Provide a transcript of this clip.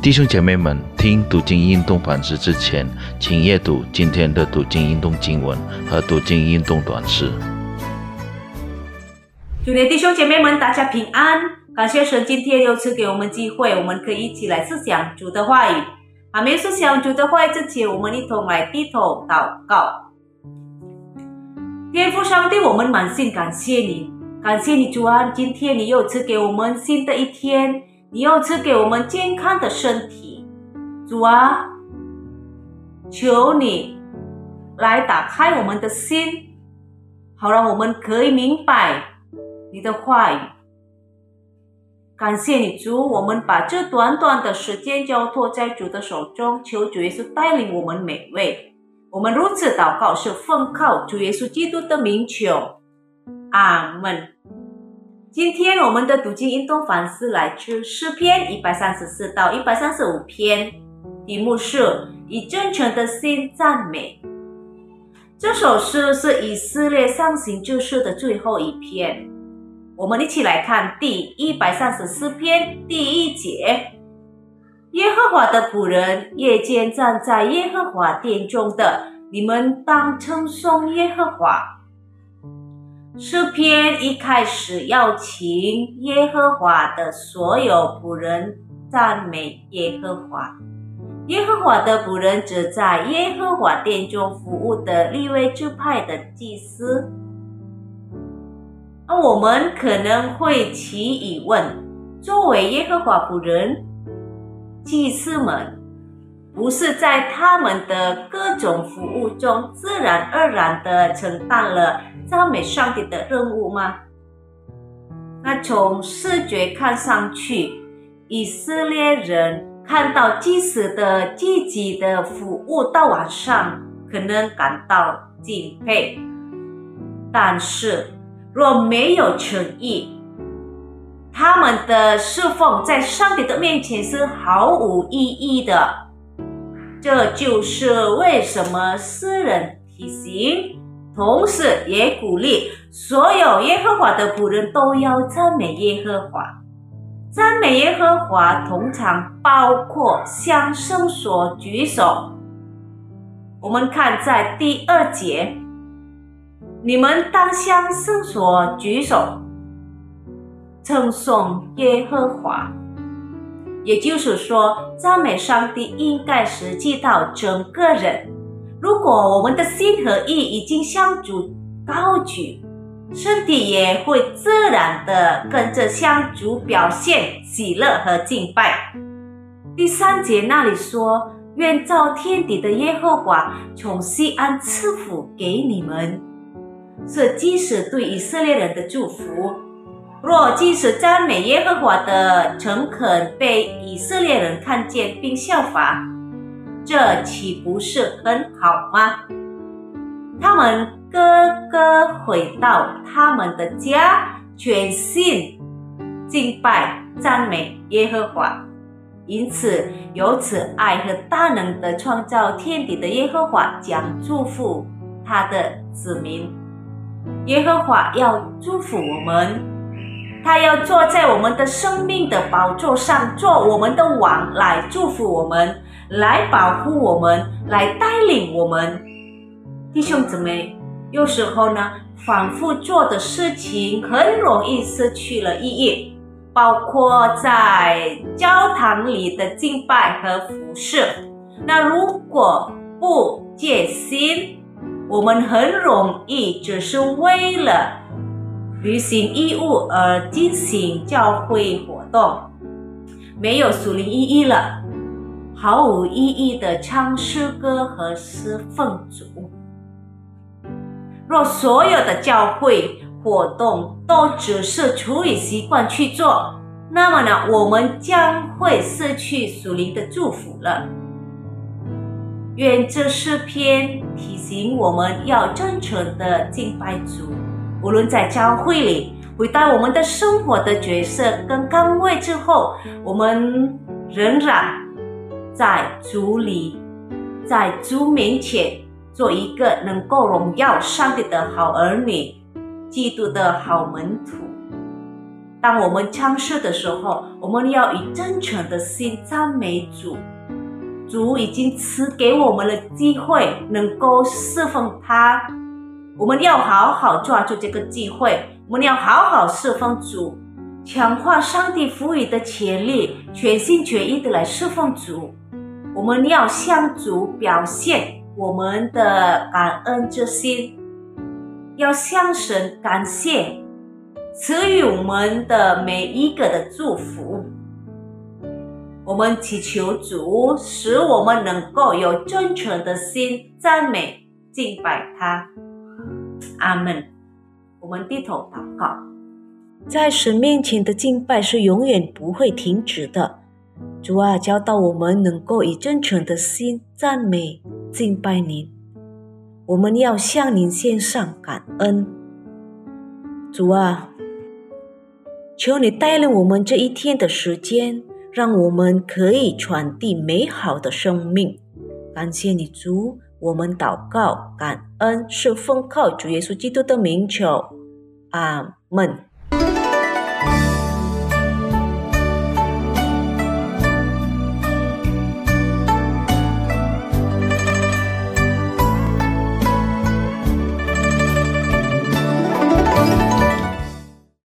弟兄姐妹们，听读经运动反思之前，请阅读今天的读经运动经文和读经运动短诗。主的弟兄姐妹们，大家平安！感谢神今天又赐给我们机会，我们可以一起来思想主的话语。还没思想主的话语之前，我们一同来低头祷告。天父上帝，我们满心感谢你，感谢你主啊！今天你又赐给我们新的一天。你又赐给我们健康的身体，主啊，求你来打开我们的心，好让我们可以明白你的话语。感谢你，主，我们把这短短的时间交托在主的手中，求主耶稣带领我们每位。我们如此祷告，是奉靠主耶稣基督的名求，阿门。今天我们的读经运动反思来自诗篇一百三十四到一百三十五篇，题目是以真诚的心赞美。这首诗是以色列上行之诗的最后一篇。我们一起来看第一百三十四篇第一节：耶和华的仆人，夜间站在耶和华殿中的，你们当称颂耶和华。诗篇一开始要请耶和华的所有仆人赞美耶和华。耶和华的仆人指在耶和华殿中服务的立位支派的祭司。那我们可能会起疑问：作为耶和华仆人，祭司们不是在他们的各种服务中自然而然地承担了？赞美上帝的任务吗？那从视觉看上去，以色列人看到祭司的积极的服务到晚上，可能感到敬佩。但是若没有诚意，他们的侍奉在上帝的面前是毫无意义的。这就是为什么诗人提醒。同时，也鼓励所有耶和华的仆人都要赞美耶和华。赞美耶和华通常包括向圣所举手。我们看在第二节，你们当向圣所举手，称颂耶和华。也就是说，赞美上帝应该实际到整个人。如果我们的心和意已经向主高举，身体也会自然的跟着向主表现喜乐和敬拜。第三节那里说：“愿造天地的耶和华从西安赐福给你们。”是即使对以色列人的祝福。若即使赞美耶和华的诚恳被以色列人看见并效法。这岂不是很好吗？他们个个回到他们的家，全心敬拜赞美耶和华。因此，由此爱和大能的创造天地的耶和华将祝福他的子民。耶和华要祝福我们，他要坐在我们的生命的宝座上，做我们的王，来祝福我们。来保护我们，来带领我们，弟兄姊妹。有时候呢，反复做的事情很容易失去了意义，包括在教堂里的敬拜和服饰。那如果不戒心，我们很容易只是为了履行义务而进行教会活动，没有属灵意义了。毫无意义的唱诗歌和诗奉主。若所有的教会活动都只是出于习惯去做，那么呢，我们将会失去属灵的祝福了。愿这诗篇提醒我们要真诚的敬拜主，无论在教会里回到我们的生活的角色跟岗位之后，我们仍然。在主里，在主面前做一个能够荣耀上帝的好儿女，基督的好门徒。当我们唱诗的时候，我们要以真诚的心赞美主。主已经赐给我们了机会，能够侍奉他。我们要好好抓住这个机会，我们要好好侍奉主，强化上帝赋予的潜力，全心全意的来侍奉主。我们要向主表现我们的感恩之心，要向神感谢。赐予我们的每一个的祝福，我们祈求主使我们能够有真诚的心赞美敬拜他。阿门。我们低头祷告，在神面前的敬拜是永远不会停止的。主啊，教导我们能够以真诚的心赞美敬拜您。我们要向您献上感恩。主啊。求你带领我们这一天的时间，让我们可以传递美好的生命。感谢你，主，我们祷告，感恩是奉靠主耶稣基督的名求，阿门。